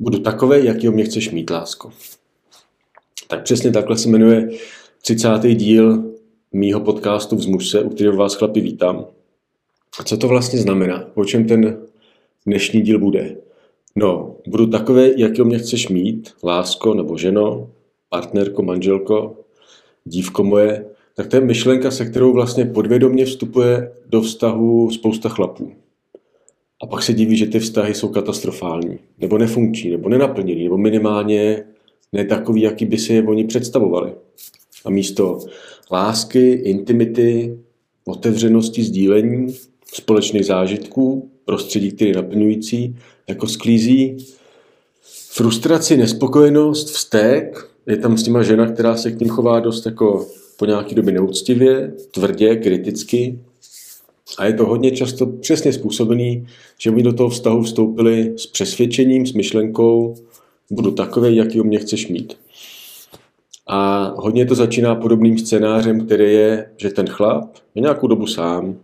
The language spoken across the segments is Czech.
Budu takový, jaký mě chceš mít, lásko. Tak přesně takhle se jmenuje 30. díl mýho podcastu Vzmuž se, u kterého vás chlapi vítám. A co to vlastně znamená? O čem ten dnešní díl bude? No, budu takový, jaký mě chceš mít, lásko nebo ženo, partnerko, manželko, dívko moje, tak to je myšlenka, se kterou vlastně podvědomě vstupuje do vztahu spousta chlapů. A pak se diví, že ty vztahy jsou katastrofální, nebo nefunkční, nebo nenaplněný, nebo minimálně ne takový, jaký by si je oni představovali. A místo lásky, intimity, otevřenosti, sdílení, společných zážitků, prostředí, které je naplňující, jako sklízí frustraci, nespokojenost, vztek. Je tam s těma žena, která se k ním chová dost jako po nějaké době neúctivě, tvrdě, kriticky. A je to hodně často přesně způsobený, že oni do toho vztahu vstoupili s přesvědčením, s myšlenkou, budu takový, jaký mě chceš mít. A hodně to začíná podobným scénářem, který je, že ten chlap je nějakou dobu sám,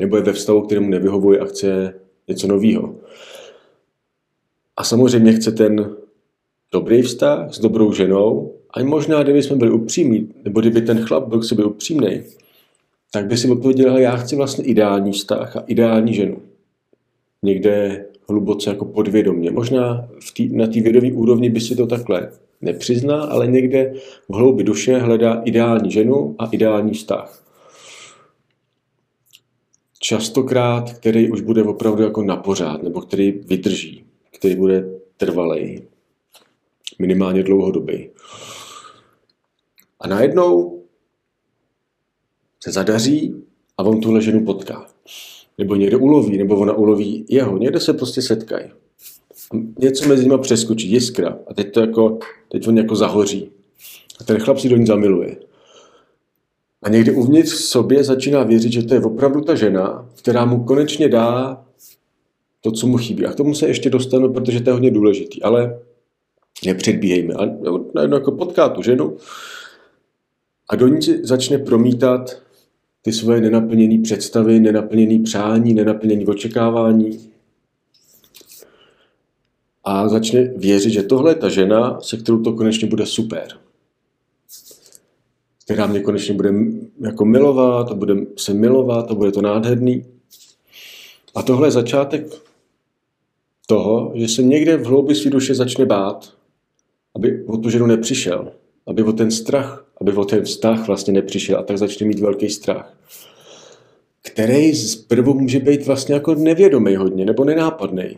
nebo je ve vztahu, kterému nevyhovuje a chce něco nového. A samozřejmě chce ten dobrý vztah s dobrou ženou, a možná, kdyby jsme byli upřímní, nebo kdyby ten chlap byl k sobě upřímný, tak by si odpověděl, já chci vlastně ideální vztah a ideální ženu. Někde hluboce jako podvědomně. Možná v tý, na té vědomí úrovni by si to takhle nepřizná, ale někde v hloubi duše hledá ideální ženu a ideální vztah. Častokrát, který už bude opravdu jako na pořád, nebo který vydrží, který bude trvalej, minimálně dlouhodobý. A najednou se zadaří a on tuhle ženu potká. Nebo někde uloví, nebo ona uloví jeho. Někde se prostě setkají. Něco mezi nimi přeskočí, jiskra. A teď to jako, teď on jako zahoří. A ten chlap si do ní zamiluje. A někdy uvnitř v sobě začíná věřit, že to je opravdu ta žena, která mu konečně dá to, co mu chybí. A k tomu se ještě dostanu, protože to je hodně důležitý. Ale nepředbíhejme. A najednou jako potká tu ženu a do ní začne promítat ty svoje nenaplněné představy, nenaplněné přání, nenaplněné očekávání. A začne věřit, že tohle je ta žena, se kterou to konečně bude super. Která mě konečně bude jako milovat a bude se milovat a bude to nádherný. A tohle je začátek toho, že se někde v hloubi své duše začne bát, aby o tu ženu nepřišel, aby o ten strach aby o ten vztah vlastně nepřišel a tak začne mít velký strach. Který zprvu může být vlastně jako nevědomý hodně nebo nenápadný.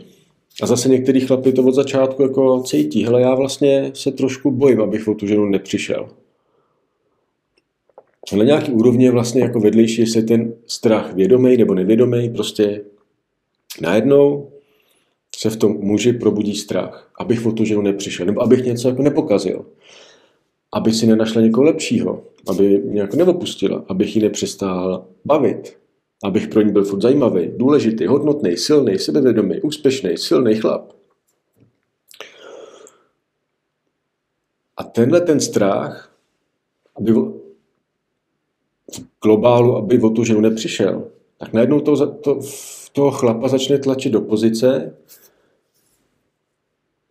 A zase některý chlapi to od začátku jako cítí. Hele, já vlastně se trošku bojím, abych o tu ženu nepřišel. Na nějaký úrovni je vlastně jako vedlejší, jestli ten strach vědomý nebo nevědomý, prostě najednou se v tom muži probudí strach, abych o tu ženu nepřišel, nebo abych něco jako nepokazil aby si nenašla někoho lepšího, aby mě jako neopustila, abych ji nepřestal bavit, abych pro ní byl furt zajímavý, důležitý, hodnotný, silný, sebevědomý, úspěšný, silný chlap. A tenhle ten strach, aby v globálu, aby o tu ženu nepřišel, tak najednou to, to, toho chlapa začne tlačit do pozice,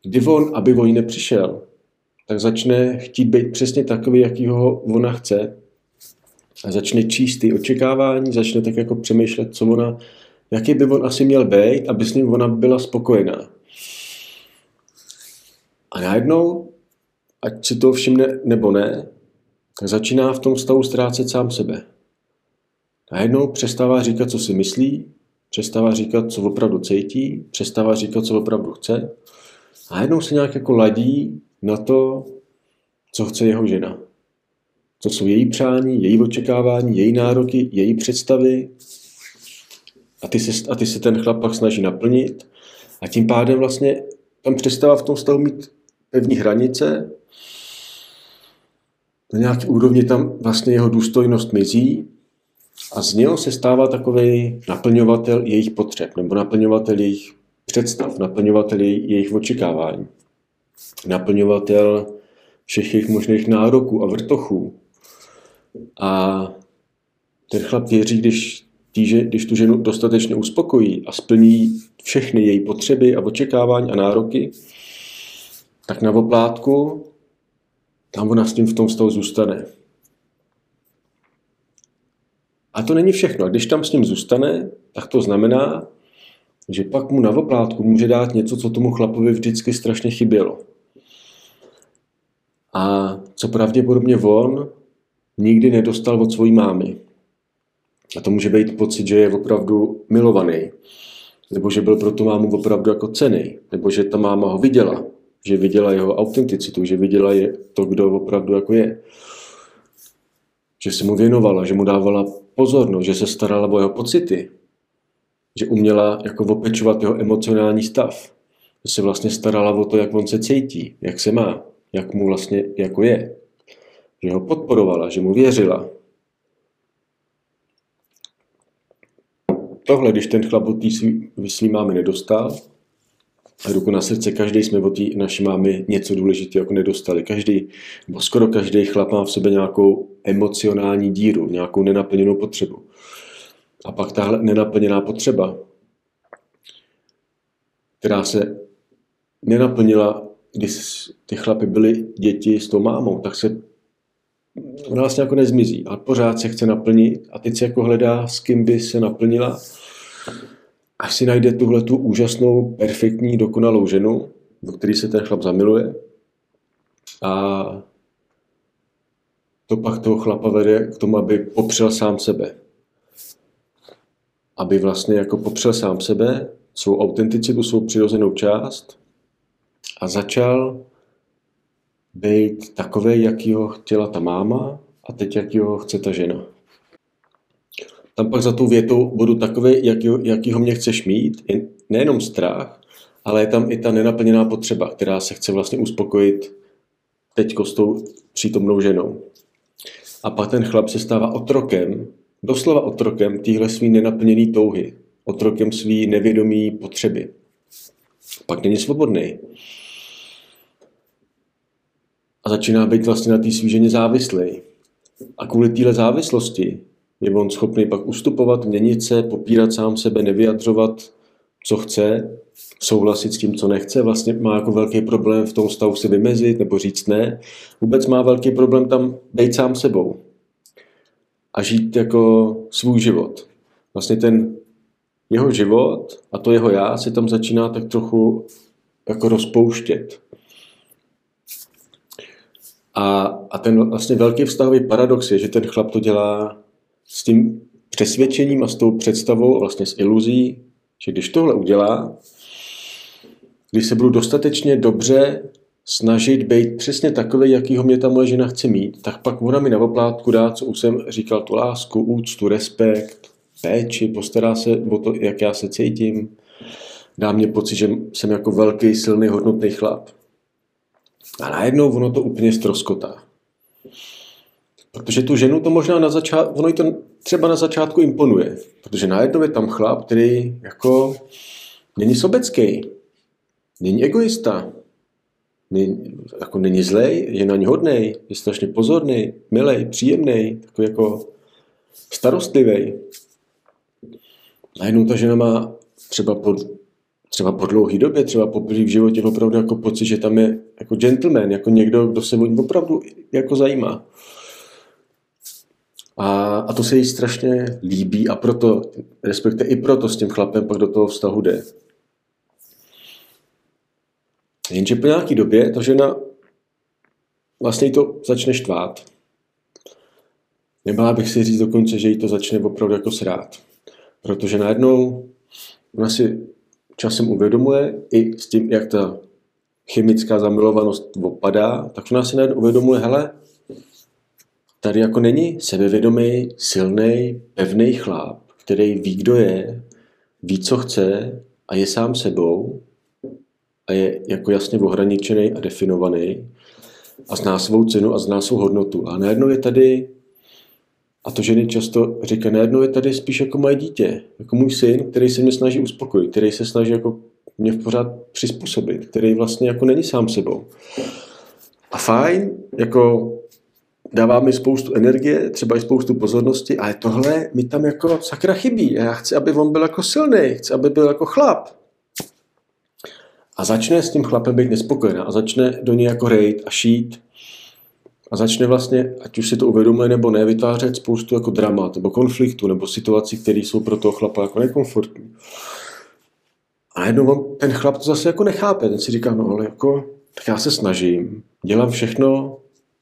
kdy on, aby o ní nepřišel, tak začne chtít být přesně takový, jaký ho ona chce. A začne číst ty očekávání, začne tak jako přemýšlet, co ona, jaký by on asi měl být, aby s ním ona byla spokojená. A najednou, ať si to všimne nebo ne, tak začíná v tom stavu ztrácet sám sebe. Najednou přestává říkat, co si myslí, přestává říkat, co opravdu cítí, přestává říkat, co opravdu chce. A najednou se nějak jako ladí na to, co chce jeho žena. Co jsou její přání, její očekávání, její nároky, její představy. A ty se, a ty se ten chlap pak snaží naplnit. A tím pádem vlastně tam přestává v tom stavu mít pevní hranice. Na nějaké úrovni tam vlastně jeho důstojnost mizí a z něho se stává takový naplňovatel jejich potřeb nebo naplňovatel jejich představ, naplňovatel jejich očekávání naplňovatel všech jejich možných nároků a vrtochů. A ten chlap věří, když tí, že když tu ženu dostatečně uspokojí a splní všechny její potřeby a očekávání a nároky, tak na oplátku tam ona s tím v tom stavu zůstane. A to není všechno. A když tam s ním zůstane, tak to znamená, že pak mu na oplátku může dát něco, co tomu chlapovi vždycky strašně chybělo. A co pravděpodobně on nikdy nedostal od svojí mámy. A to může být pocit, že je opravdu milovaný, nebo že byl pro tu mámu opravdu jako cený, nebo že ta máma ho viděla, že viděla jeho autenticitu, že viděla je to, kdo opravdu jako je. Že se mu věnovala, že mu dávala pozornost, že se starala o jeho pocity, že uměla jako opečovat jeho emocionální stav, že se vlastně starala o to, jak on se cítí, jak se má, jak mu vlastně jako je. Že ho podporovala, že mu věřila. Tohle, když ten chlap od té svý mámy nedostal, a ruku na srdce, každý jsme od naší mámy něco důležitého jako nedostali. Každý, nebo skoro každý chlap má v sobě nějakou emocionální díru, nějakou nenaplněnou potřebu. A pak tahle nenaplněná potřeba, která se nenaplnila, když ty chlapy byly děti s tou mámou, tak se ona vlastně jako nezmizí, ale pořád se chce naplnit a teď se jako hledá, s kým by se naplnila až si najde tuhle tu úžasnou, perfektní, dokonalou ženu, do který se ten chlap zamiluje a to pak toho chlapa vede k tomu, aby popřel sám sebe. Aby vlastně jako popřel sám sebe, svou autenticitu, svou přirozenou část a začal být takový, jaký ho chtěla ta máma a teď, jaký ho chce ta žena tam pak za tou větou budu takový, jaký, jakýho mě chceš mít, je nejenom strach, ale je tam i ta nenaplněná potřeba, která se chce vlastně uspokojit teď s tou přítomnou ženou. A pak ten chlap se stává otrokem, doslova otrokem téhle svý nenaplněný touhy, otrokem svý nevědomý potřeby. Pak není svobodný. A začíná být vlastně na té svý ženě závislý. A kvůli téhle závislosti je on schopný pak ustupovat, měnit se, popírat sám sebe, nevyjadřovat, co chce, souhlasit s tím, co nechce. Vlastně má jako velký problém v tom stavu se vymezit nebo říct ne. Vůbec má velký problém tam být sám sebou a žít jako svůj život. Vlastně ten jeho život a to jeho já se tam začíná tak trochu jako rozpouštět. A, a ten vlastně velký vztahový paradox je, že ten chlap to dělá s tím přesvědčením a s tou představou vlastně s iluzí, že když tohle udělá, když se budu dostatečně dobře snažit být přesně takový, jakýho mě ta moje žena chce mít, tak pak ona mi na oplátku dá, co už jsem říkal, tu lásku, úctu, respekt, péči, postará se o to, jak já se cítím, dá mě pocit, že jsem jako velký, silný, hodnotný chlap. A najednou ono to úplně stroskotá. Protože tu ženu to možná na začátku, ono to třeba na začátku imponuje. Protože najednou je tam chlap, který jako není sobecký, není egoista, není, jako není zlej, je na ní hodnej, je strašně pozorný, milý, příjemný, takový jako starostlivý. Najednou ta žena má třeba po, třeba po dlouhé době, třeba po v životě opravdu jako pocit, že tam je jako gentleman, jako někdo, kdo se o ní opravdu jako zajímá. A, a to se jí strašně líbí a proto, respektive i proto s tím chlapem pak do toho vztahu jde. Jenže po nějaký době ta žena vlastně to začne štvát. Nebála bych si říct dokonce, že jí to začne opravdu jako srát. Protože najednou ona si časem uvědomuje i s tím, jak ta chemická zamilovanost opadá, tak ona si najednou uvědomuje, hele, tady jako není sebevědomý, silný, pevný chlap, který ví, kdo je, ví, co chce a je sám sebou a je jako jasně ohraničený a definovaný a zná svou cenu a zná svou hodnotu. A najednou je tady, a to ženy často říkají, najednou je tady spíš jako moje dítě, jako můj syn, který se mě snaží uspokojit, který se snaží jako mě pořád přizpůsobit, který vlastně jako není sám sebou. A fajn, jako dává mi spoustu energie, třeba i spoustu pozornosti, ale tohle mi tam jako sakra chybí. Já chci, aby on byl jako silný, chci, aby byl jako chlap. A začne s tím chlapem být nespokojená a začne do něj jako rejt a šít a začne vlastně, ať už si to uvědomuje nebo ne, vytvářet spoustu jako dramat nebo konfliktu nebo situací, které jsou pro toho chlapa jako nekomfortní. A najednou ten chlap to zase jako nechápe, ten si říká, no ale jako, tak já se snažím, dělám všechno,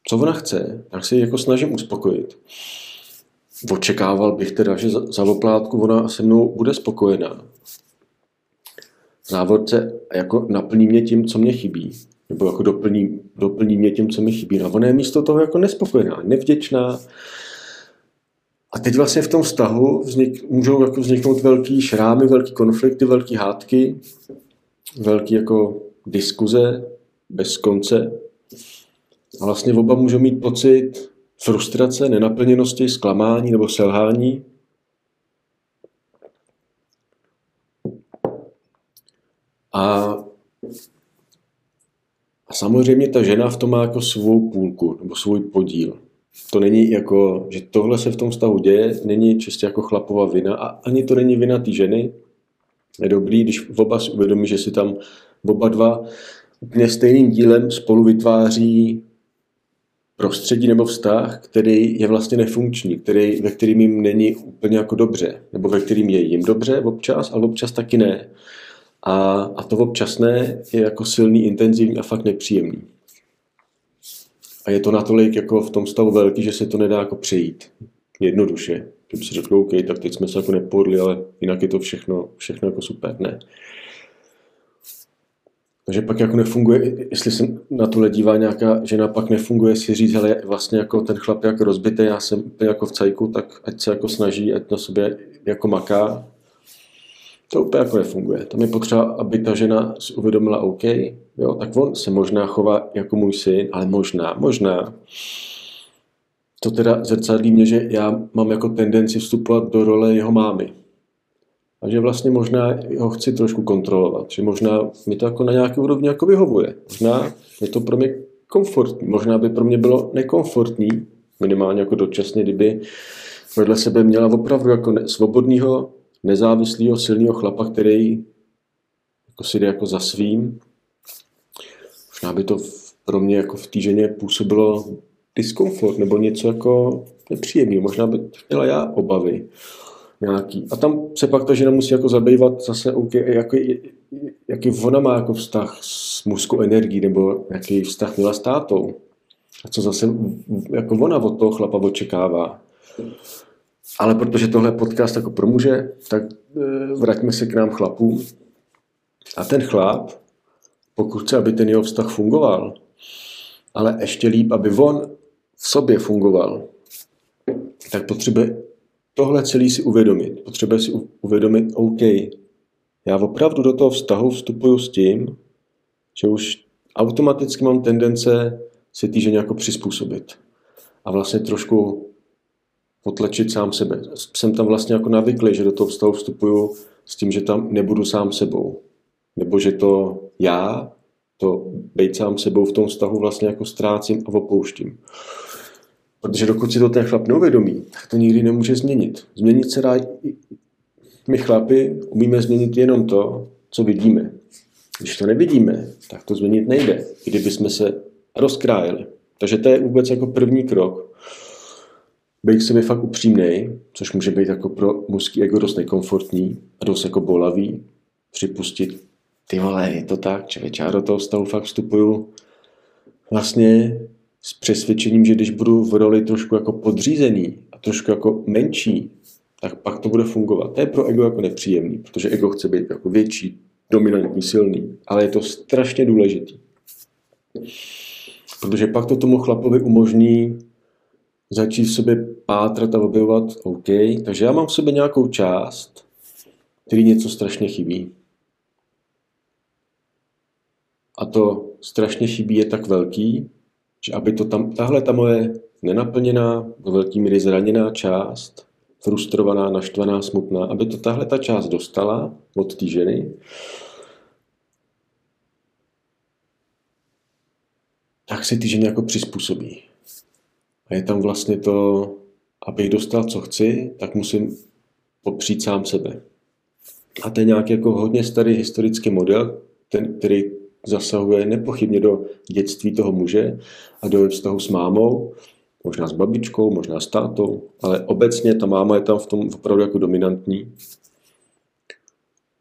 co ona chce, tak se ji jako snažím uspokojit. Očekával bych teda, že za, za oplátku ona se mnou bude spokojená. Závodce jako naplní mě tím, co mě chybí. Nebo jako doplní, doplní mě tím, co mi chybí. A ona je místo toho jako nespokojená, nevděčná. A teď vlastně v tom vztahu vznik, můžou jako vzniknout velký šrámy, velký konflikty, velký hádky, velký jako diskuze bez konce, a vlastně oba můžou mít pocit frustrace, nenaplněnosti, zklamání nebo selhání. A, a samozřejmě ta žena v tom má jako svou půlku nebo svůj podíl. To není jako, že tohle se v tom stavu děje, není čistě jako chlapová vina a ani to není vina té ženy. Je dobrý, když oba si uvědomí, že si tam oba dva úplně stejným dílem spolu vytváří prostředí nebo vztah, který je vlastně nefunkční, který, ve kterým jim není úplně jako dobře, nebo ve kterým je jim dobře občas, ale občas taky ne. A, a to občasné je jako silný, intenzivní a fakt nepříjemný. A je to natolik jako v tom stavu velký, že se to nedá jako přejít. Jednoduše. Kdyby si řekl, OK, tak teď jsme se jako nepodli, ale jinak je to všechno, všechno jako super. Ne. Takže pak jako nefunguje, jestli se na tohle dívá nějaká žena, pak nefunguje si říct, ale vlastně jako ten chlap je jako rozbitý, já jsem jako v cajku, tak ať se jako snaží, ať na sobě jako maká. To úplně jako nefunguje. Tam je potřeba, aby ta žena si uvědomila, OK, jo, tak on se možná chová jako můj syn, ale možná, možná. To teda zrcadlí mě, že já mám jako tendenci vstupovat do role jeho mámy. A že vlastně možná ho chci trošku kontrolovat, že možná mi to jako na nějaké úrovni jako vyhovuje. Možná je to pro mě komfortní, možná by pro mě bylo nekomfortní, minimálně jako dočasně, kdyby vedle sebe měla opravdu jako svobodného, nezávislého, silného chlapa, který jako si jde jako za svým. Možná by to pro mě jako v té ženě působilo diskomfort nebo něco jako nepříjemného. Možná by měla já obavy nějaký. A tam se pak ta žena musí jako zabývat zase, jaký, jaký ona má jako vztah s mužskou energií, nebo jaký vztah měla s tátou. A co zase jako ona od toho chlapa očekává. Ale protože tohle podcast jako pro muže, tak e, vraťme se k nám chlapům. A ten chlap, pokud chce, aby ten jeho vztah fungoval, ale ještě líp, aby on v sobě fungoval, tak potřebuje tohle celý si uvědomit. Potřebuje si uvědomit, OK, já opravdu do toho vztahu vstupuju s tím, že už automaticky mám tendence se týže nějak přizpůsobit. A vlastně trošku potlačit sám sebe. Jsem tam vlastně jako navyklý, že do toho vztahu vstupuju s tím, že tam nebudu sám sebou. Nebo že to já, to být sám sebou v tom vztahu vlastně jako ztrácím a opouštím. Protože dokud si to ten chlap neuvědomí, tak to nikdy nemůže změnit. Změnit se dá, my chlapi umíme změnit jenom to, co vidíme. Když to nevidíme, tak to změnit nejde, kdyby jsme se rozkrájeli. Takže to je vůbec jako první krok. Být se mi fakt upřímnej, což může být jako pro mužský ego dost nekomfortní a dost jako bolavý. Připustit, ty vole, je to tak, člověče, já do toho stavu fakt vstupuju vlastně s přesvědčením, že když budu v roli trošku jako podřízený a trošku jako menší, tak pak to bude fungovat. To je pro ego jako nepříjemný, protože ego chce být jako větší, dominantní, silný, ale je to strašně důležitý. Protože pak to tomu chlapovi umožní začít v sobě pátrat a objevovat, OK, takže já mám v sobě nějakou část, který něco strašně chybí. A to strašně chybí je tak velký, že aby to tam, tahle ta moje nenaplněná, do velký míry zraněná část, frustrovaná, naštvaná, smutná, aby to tahle ta část dostala od té ženy, tak se ty ženy jako přizpůsobí. A je tam vlastně to, abych dostal, co chci, tak musím popřít sám sebe. A to je nějaký jako hodně starý historický model, ten, který zasahuje nepochybně do dětství toho muže a do vztahu s mámou, možná s babičkou, možná s tátou, ale obecně ta máma je tam v tom opravdu jako dominantní.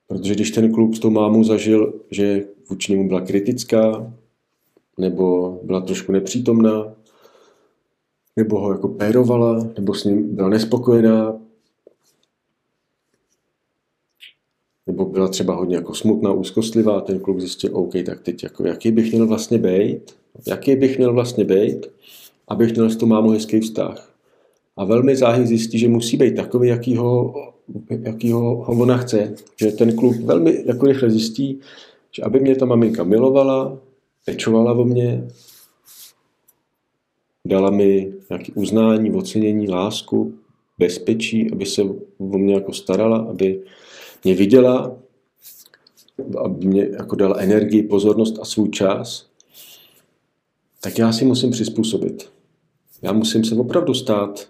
Protože když ten kluk s tou mámou zažil, že vůči němu byla kritická, nebo byla trošku nepřítomná, nebo ho jako pérovala, nebo s ním byla nespokojená, nebo byla třeba hodně jako smutná, úzkostlivá, ten kluk zjistil, OK, tak teď jako, jaký bych měl vlastně být, jaký bych měl vlastně být, abych měl s tou mámou hezký vztah. A velmi záhy zjistí, že musí být takový, jaký ho, jaký ho, ho ona chce. Že ten kluk velmi jako rychle zjistí, že aby mě ta maminka milovala, pečovala o mě, dala mi nějaké uznání, ocenění, lásku, bezpečí, aby se o mě jako starala, aby mě viděla, aby mě jako dala energii, pozornost a svůj čas, tak já si musím přizpůsobit. Já musím se opravdu stát,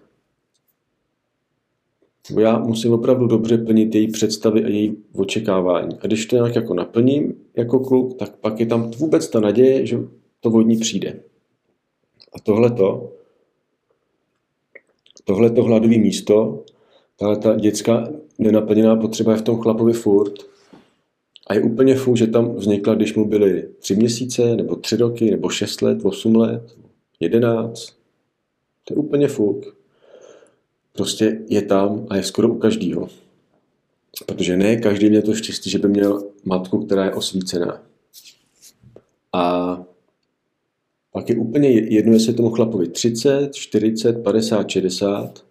já musím opravdu dobře plnit její představy a její očekávání. A když to nějak jako naplním jako kluk, tak pak je tam vůbec ta naděje, že to vodní přijde. A tohleto, tohleto hladové místo, tahle ta dětská nenaplněná potřeba je v tom chlapovi furt. A je úplně fuk, že tam vznikla, když mu byly tři měsíce, nebo tři roky, nebo šest let, osm let, jedenáct. To je úplně fuk. Prostě je tam a je skoro u každého. Protože ne každý měl to štěstí, že by měl matku, která je osvícená. A pak je úplně jedno, jestli tomu chlapovi 30, 40, 50, 60.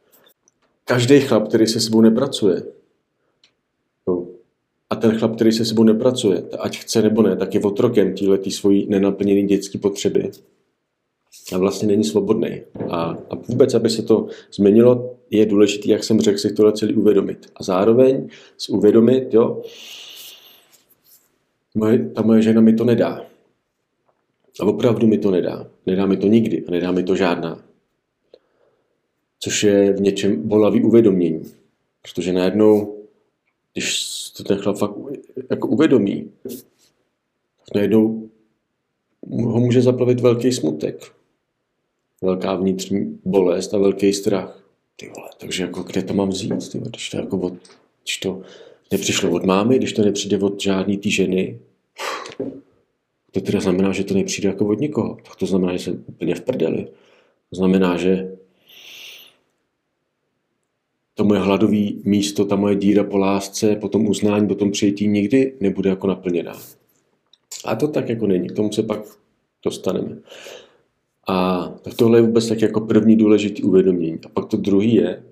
Každý chlap, který se sebou nepracuje, a ten chlap, který se sebou nepracuje, ať chce nebo ne, tak je otrokem téhle svojí nenaplněné dětské potřeby. A vlastně není svobodný. A, a vůbec, aby se to změnilo, je důležité, jak jsem řekl, si tohle celý uvědomit. A zároveň si uvědomit, jo, moje, ta moje žena mi to nedá. A opravdu mi to nedá. Nedá mi to nikdy a nedá mi to žádná. Což je v něčem bolavý uvědomění. Protože najednou, když to ten chlap fakt jako uvědomí, tak najednou ho může zaplavit velký smutek. Velká vnitřní bolest a velký strach. Ty vole, takže jako kde to mám vzít, ty vole, když to jako od, když to nepřišlo od mámy, když to nepřijde od žádný té ženy, to teda znamená, že to nepřijde jako od nikoho. Tak to znamená, že jsem úplně v prdeli. To znamená, že to moje hladové místo, ta moje díra po lásce, po tom uznání, po tom přijetí nikdy nebude jako naplněná. A to tak jako není, k tomu se pak dostaneme. A tak tohle je vůbec tak jako první důležitý uvědomění. A pak to druhý je,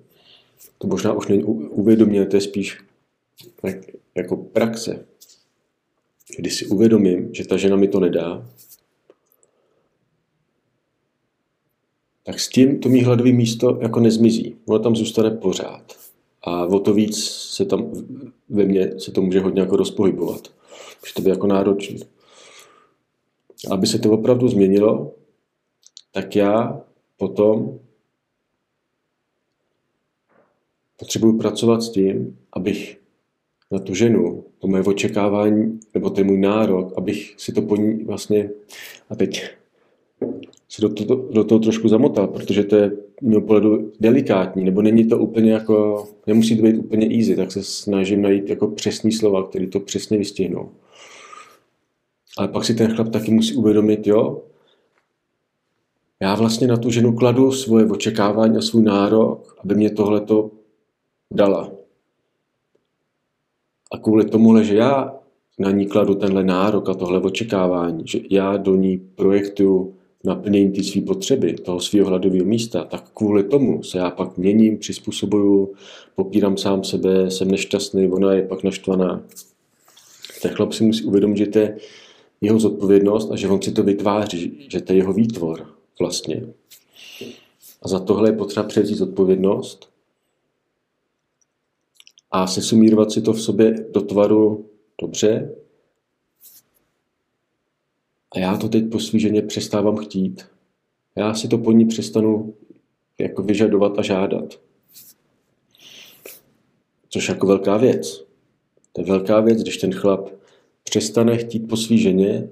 to možná už není uvědomění, to je spíš tak jako praxe. Když si uvědomím, že ta žena mi to nedá, tak s tím to mý hladový místo jako nezmizí. Ono tam zůstane pořád. A o to víc se tam ve mně se to může hodně jako rozpohybovat. Může to být jako náročné. Aby se to opravdu změnilo, tak já potom potřebuji pracovat s tím, abych na tu ženu, to moje očekávání, nebo ten můj nárok, abych si to po ní vlastně, a teď se do, to, do toho trošku zamotal, protože to je mého pohledu delikátní, nebo není to úplně jako, nemusí to být úplně easy, tak se snažím najít jako přesný slova, které to přesně vystihnou. Ale pak si ten chlap taky musí uvědomit, jo, já vlastně na tu ženu kladu svoje očekávání a svůj nárok, aby mě tohleto dala. A kvůli tomuhle, že já na ní kladu tenhle nárok a tohle očekávání, že já do ní projektuju naplnění ty své potřeby, toho svého hladového místa, tak kvůli tomu se já pak měním, přizpůsobuju, popírám sám sebe, jsem nešťastný, ona je pak naštvaná. Ten chlap si musí uvědomit, že to je jeho zodpovědnost a že on si to vytváří, že to je jeho výtvor vlastně. A za tohle je potřeba převzít zodpovědnost a sesumírovat si to v sobě do tvaru dobře, a já to teď po svý ženě přestávám chtít. Já si to po ní přestanu jako vyžadovat a žádat. Což jako velká věc. To je velká věc, když ten chlap přestane chtít po svý ženě,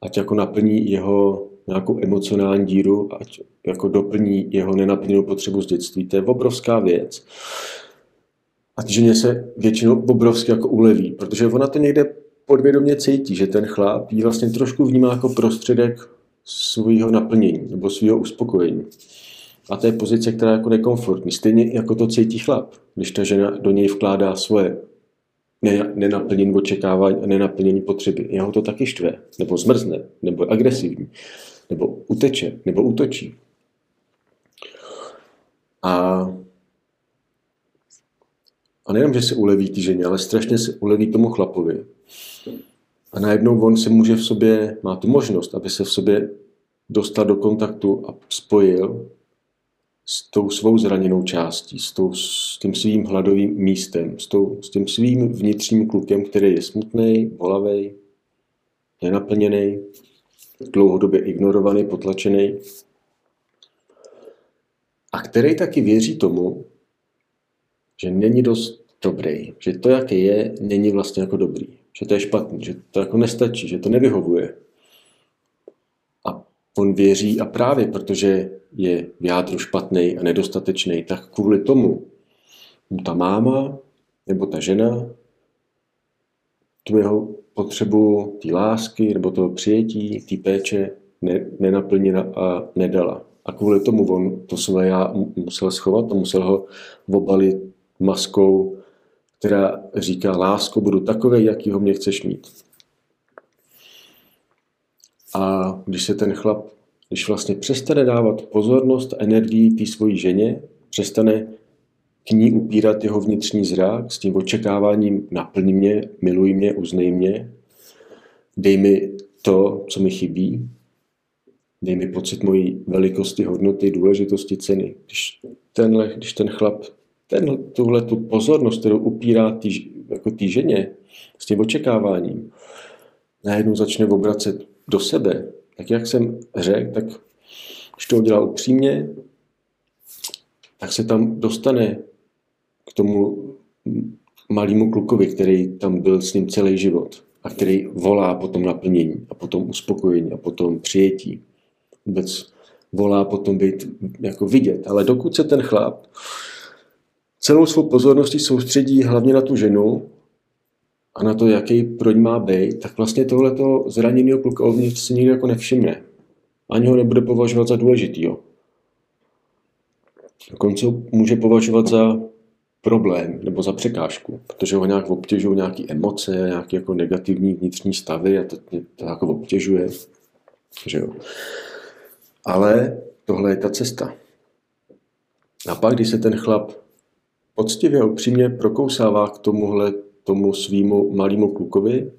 ať jako naplní jeho nějakou emocionální díru, ať jako doplní jeho nenaplněnou potřebu z dětství. To je obrovská věc. A ženě se většinou obrovsky jako uleví, protože ona to někde podvědomě cítí, že ten chlap ji vlastně trošku vnímá jako prostředek svého naplnění nebo svého uspokojení. A to je pozice, která je jako nekomfortní. Stejně jako to cítí chlap, když ta žena do něj vkládá svoje nenaplnění očekávání a nenaplnění potřeby. Jeho to taky štve, nebo zmrzne, nebo agresivní, nebo uteče, nebo útočí. A, a nejenom, že se uleví ty ženě, ale strašně se uleví tomu chlapovi. A najednou on se může v sobě, má tu možnost, aby se v sobě dostal do kontaktu a spojil s tou svou zraněnou částí, s, tou, s tím svým hladovým místem, s, tou, s tím svým vnitřním klukem, který je smutný, bolavý, nenaplněný, dlouhodobě ignorovaný, potlačený a který taky věří tomu, že není dost dobrý, že to, jaký je, není vlastně jako dobrý, že to je špatný, že to jako nestačí, že to nevyhovuje. A on věří a právě protože je v jádru špatný a nedostatečný, tak kvůli tomu mu ta máma nebo ta žena tu jeho potřebu té lásky nebo toho přijetí, té péče ne, nenaplnila a nedala. A kvůli tomu on to své já musel schovat a musel ho obalit maskou, která říká, lásko, budu takový, jaký ho mě chceš mít. A když se ten chlap když vlastně přestane dávat pozornost a energii té svojí ženě, přestane k ní upírat jeho vnitřní zrak s tím očekáváním naplň mě, miluj mě, uznej mě, dej mi to, co mi chybí, dej mi pocit mojí velikosti, hodnoty, důležitosti, ceny. Když, tenhle, když ten chlap ten, tuhle tu pozornost, kterou upírá tý, jako tý ženě s tím očekáváním, najednou začne obracet do sebe, tak jak jsem řekl, tak když to udělá upřímně, tak se tam dostane k tomu malému klukovi, který tam byl s ním celý život a který volá potom naplnění a potom uspokojení a potom přijetí. Vůbec volá potom být jako vidět. Ale dokud se ten chlap celou svou pozorností soustředí hlavně na tu ženu a na to, jaký pro ní má být, tak vlastně tohleto zraněného kluka uvnitř si nikdy jako nevšimne. Ani ho nebude považovat za důležitýho. Dokonce může považovat za problém nebo za překážku, protože ho nějak obtěžují nějaké emoce, nějaké jako negativní vnitřní stavy a to, to jako obtěžuje. Že jo. Ale tohle je ta cesta. A pak, když se ten chlap poctivě upřímně prokousává k tomuhle tomu svýmu malému klukovi,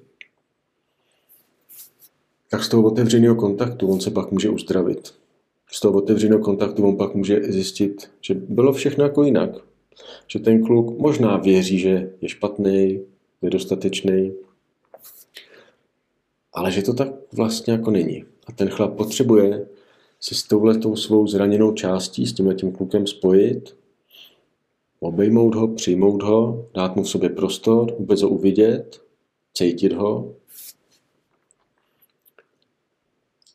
tak z toho otevřeného kontaktu on se pak může uzdravit. Z toho otevřeného kontaktu on pak může zjistit, že bylo všechno jako jinak. Že ten kluk možná věří, že je špatný, nedostatečný, ale že to tak vlastně jako není. A ten chlap potřebuje se s touhletou svou zraněnou částí, s tímhle tím klukem spojit obejmout ho, přijmout ho, dát mu v sobě prostor, vůbec ho uvidět, cítit ho,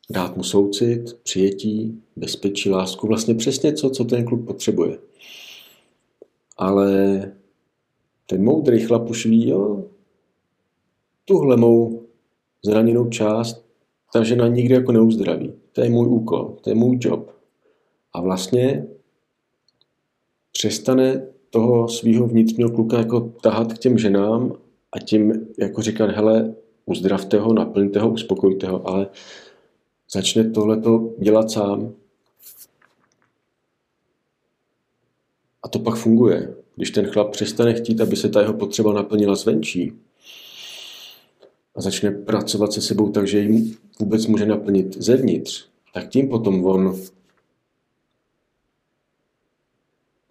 dát mu soucit, přijetí, bezpečí, lásku, vlastně přesně co, co ten kluk potřebuje. Ale ten moudrý chlap už ví, jo, tuhle mou zraněnou část ta žena nikdy jako neuzdraví. To je můj úkol, to je můj job. A vlastně přestane toho svého vnitřního kluka jako tahat k těm ženám a tím jako říkat, hele, uzdravte ho, naplňte ho, uspokojte ho, ale začne tohleto dělat sám. A to pak funguje. Když ten chlap přestane chtít, aby se ta jeho potřeba naplnila zvenčí a začne pracovat se sebou tak, že jim vůbec může naplnit zevnitř, tak tím potom on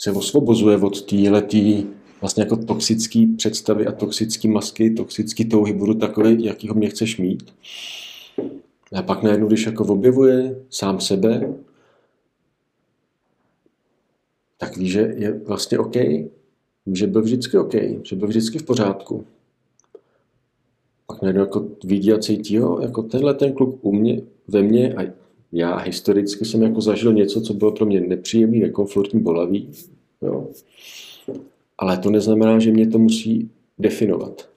se osvobozuje od téhletý vlastně jako toxický představy a toxický masky, toxický touhy, budu takový, jaký ho mě chceš mít. A pak najednou, když jako objevuje sám sebe, tak ví, že je vlastně OK. Že byl vždycky OK, že byl vždycky v pořádku. Pak najednou jako vidí a cítí, jo, jako tenhle ten kluk u mě, ve mně a já historicky jsem jako zažil něco, co bylo pro mě nepříjemný, nekomfortní, bolavý. Jo. Ale to neznamená, že mě to musí definovat.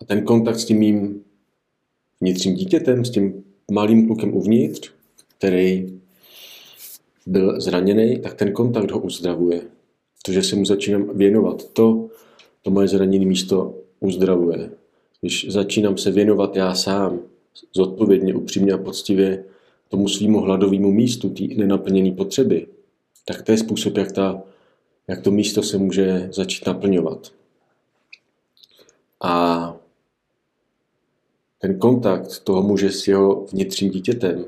A ten kontakt s tím mým vnitřním dítětem, s tím malým klukem uvnitř, který byl zraněný, tak ten kontakt ho uzdravuje. Protože se mu začínám věnovat. To, to moje zraněné místo uzdravuje. Když začínám se věnovat já sám, zodpovědně, upřímně a poctivě tomu svýmu hladovému místu, té nenaplněné potřeby, tak to je způsob, jak, ta, jak to místo se může začít naplňovat. A ten kontakt toho muže s jeho vnitřním dítětem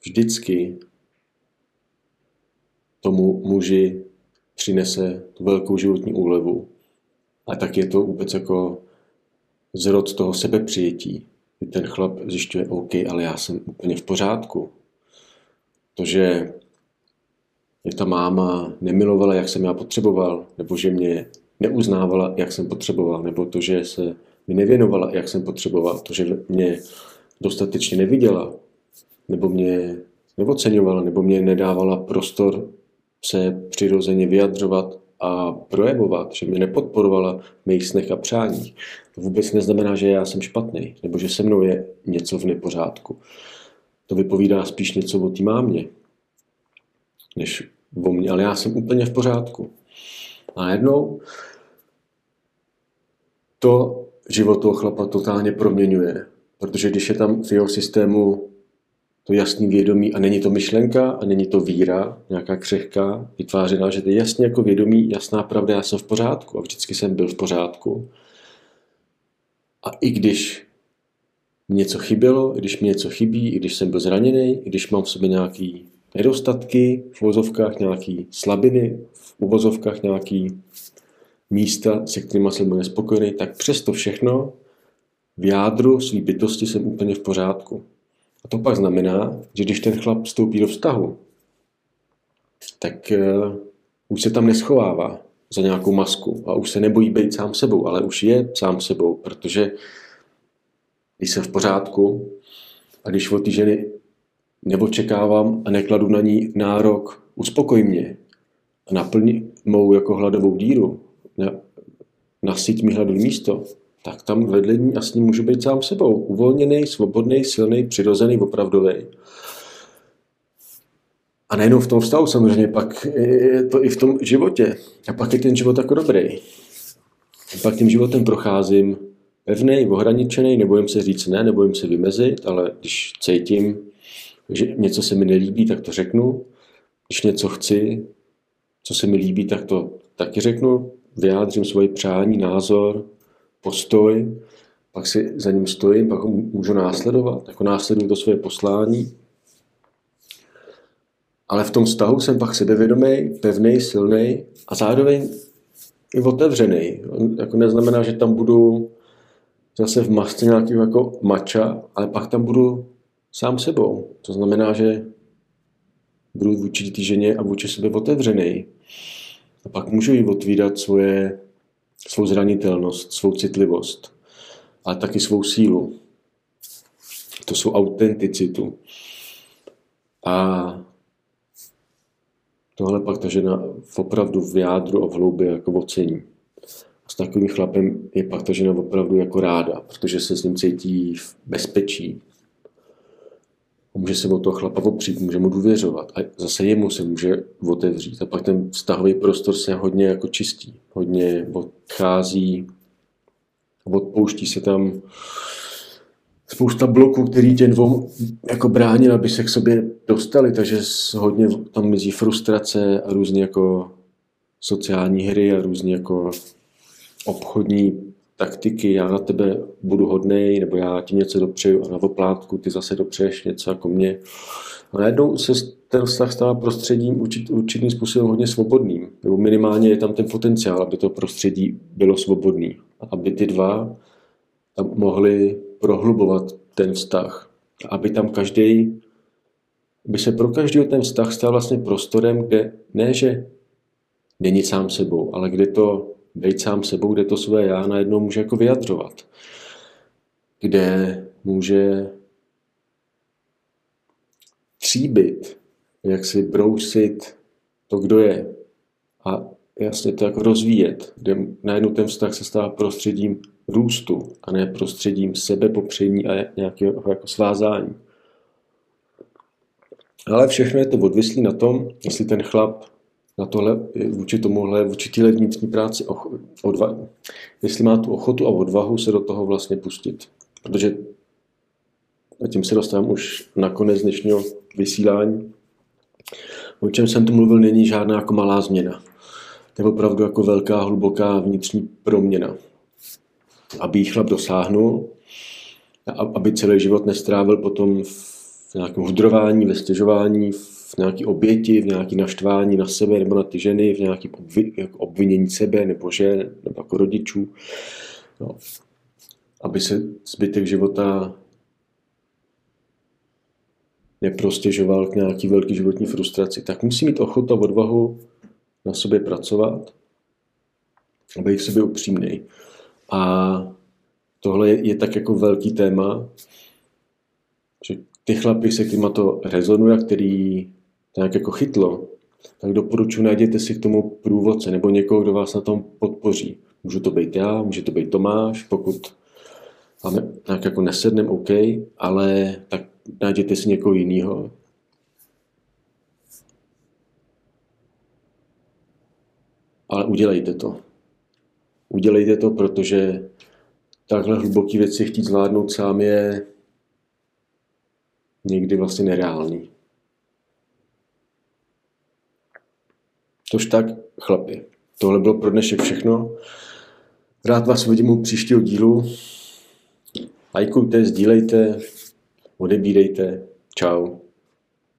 vždycky tomu muži přinese tu velkou životní úlevu. A tak je to vůbec jako zrod toho sebepřijetí. Ten chlap zjišťuje, OK, ale já jsem úplně v pořádku. To, že mě ta máma nemilovala, jak jsem já potřeboval, nebo že mě neuznávala, jak jsem potřeboval, nebo to, že se mi nevěnovala, jak jsem potřeboval, to, že mě dostatečně neviděla, nebo mě neoceňovala, nebo mě nedávala prostor se přirozeně vyjadřovat a projevovat, že mě nepodporovala v mých snech a přáních. To vůbec neznamená, že já jsem špatný, nebo že se mnou je něco v nepořádku. To vypovídá spíš něco o té mámě, než o mně, ale já jsem úplně v pořádku. A jednou to život toho chlapa totálně proměňuje, protože když je tam v jeho systému to jasný vědomí a není to myšlenka a není to víra, nějaká křehká, vytvářená, že to je jasně jako vědomí, jasná pravda, já jsem v pořádku a vždycky jsem byl v pořádku. A i když mi něco chybělo, i když mi něco chybí, i když jsem byl zraněný, i když mám v sobě nějaký nedostatky v uvozovkách, nějaký slabiny, v uvozovkách nějaký místa, se kterými jsem byl nespokojený, tak přesto všechno v jádru své bytosti jsem úplně v pořádku. A to pak znamená, že když ten chlap vstoupí do vztahu, tak uh, už se tam neschovává za nějakou masku a už se nebojí být sám sebou, ale už je sám sebou, protože když jsem v pořádku a když od té ženy neočekávám a nekladu na ní nárok, uspokoj mě a naplni mou jako hladovou díru, na, nasyť mi hladové místo, tak tam vedle ní a s ním můžu být sám sebou. Uvolněný, svobodný, silný, přirozený, opravdový. A nejenom v tom vztahu, samozřejmě, pak je to i v tom životě. A pak je ten život jako dobrý. A pak tím životem procházím pevný, ohraničený, nebojím se říct ne, nebojím se vymezit, ale když cítím, že něco se mi nelíbí, tak to řeknu. Když něco chci, co se mi líbí, tak to taky řeknu. Vyjádřím svoje přání, názor, postoj, pak si za ním stojím, pak ho můžu následovat, jako následuju to svoje poslání. Ale v tom vztahu jsem pak sebevědomý, pevný, silný a zároveň i otevřený. Jako neznamená, že tam budu zase v masce nějakého jako mača, ale pak tam budu sám sebou. To znamená, že budu vůči té ženě a vůči sebe otevřený. A pak můžu jí otvírat svoje svou zranitelnost, svou citlivost, ale taky svou sílu. To jsou autenticitu. A tohle pak ta žena opravdu v jádru a v hloubi jako ocení. A s takovým chlapem je pak ta žena opravdu jako ráda, protože se s ním cítí v bezpečí, může se o toho chlapa opřít, může mu důvěřovat. A zase jemu se může otevřít. A pak ten vztahový prostor se hodně jako čistí, hodně odchází, odpouští se tam spousta bloků, který tě dvou jako bránil, aby se k sobě dostali, takže hodně tam mizí frustrace a různě jako sociální hry a různě jako obchodní taktiky, já na tebe budu hodnej, nebo já ti něco dopřeju a na oplátku ty zase dopřeješ něco jako mě. A najednou se ten vztah stává prostředím určit, určitým způsobem hodně svobodným. Nebo minimálně je tam ten potenciál, aby to prostředí bylo svobodný. Aby ty dva tam mohli prohlubovat ten vztah. Aby tam každý by se pro každý ten vztah stal vlastně prostorem, kde ne, že není sám sebou, ale kde to být sám sebou, kde to své já najednou může jako vyjadřovat. Kde může tříbit, jak si brousit to, kdo je. A jasně to jako rozvíjet, kde najednou ten vztah se stává prostředím růstu a ne prostředím sebepopření a nějakého jako svázání. Ale všechno je to odvislý na tom, jestli ten chlap na tohle, vůči tomuhle, vůči téhle vnitřní práci, odva, jestli má tu ochotu a odvahu se do toho vlastně pustit. Protože a tím se dostávám už na konec dnešního vysílání. O čem jsem tu mluvil, není žádná jako malá změna. To je opravdu jako velká, hluboká vnitřní proměna. Aby jí chlap dosáhnul, aby celý život nestrávil potom v nějakém hudrování, ve stěžování, v nějaké oběti, v nějaké naštvání na sebe nebo na ty ženy, v nějakém obvi, jako obvinění sebe nebo žen nebo jako rodičů. No. Aby se zbytek života neprostěžoval k nějaký velký životní frustraci, tak musí mít ochotu a odvahu na sobě pracovat a být sobě upřímný. A tohle je, je tak jako velký téma, že ty chlapy, se kterýma to rezonuje, který nějak jako chytlo, tak doporučuji, najděte si k tomu průvodce nebo někoho, kdo vás na tom podpoří. Můžu to být já, může to být Tomáš, pokud máme nějak jako nesednem, OK, ale tak najděte si někoho jiného. Ale udělejte to. Udělejte to, protože takhle hluboký věci chtít zvládnout sám je někdy vlastně nereálný. Tož tak, chlapi. Tohle bylo pro dnešek všechno. Rád vás vidím u příštího dílu. Lajkujte, sdílejte, odebírejte. Ciao.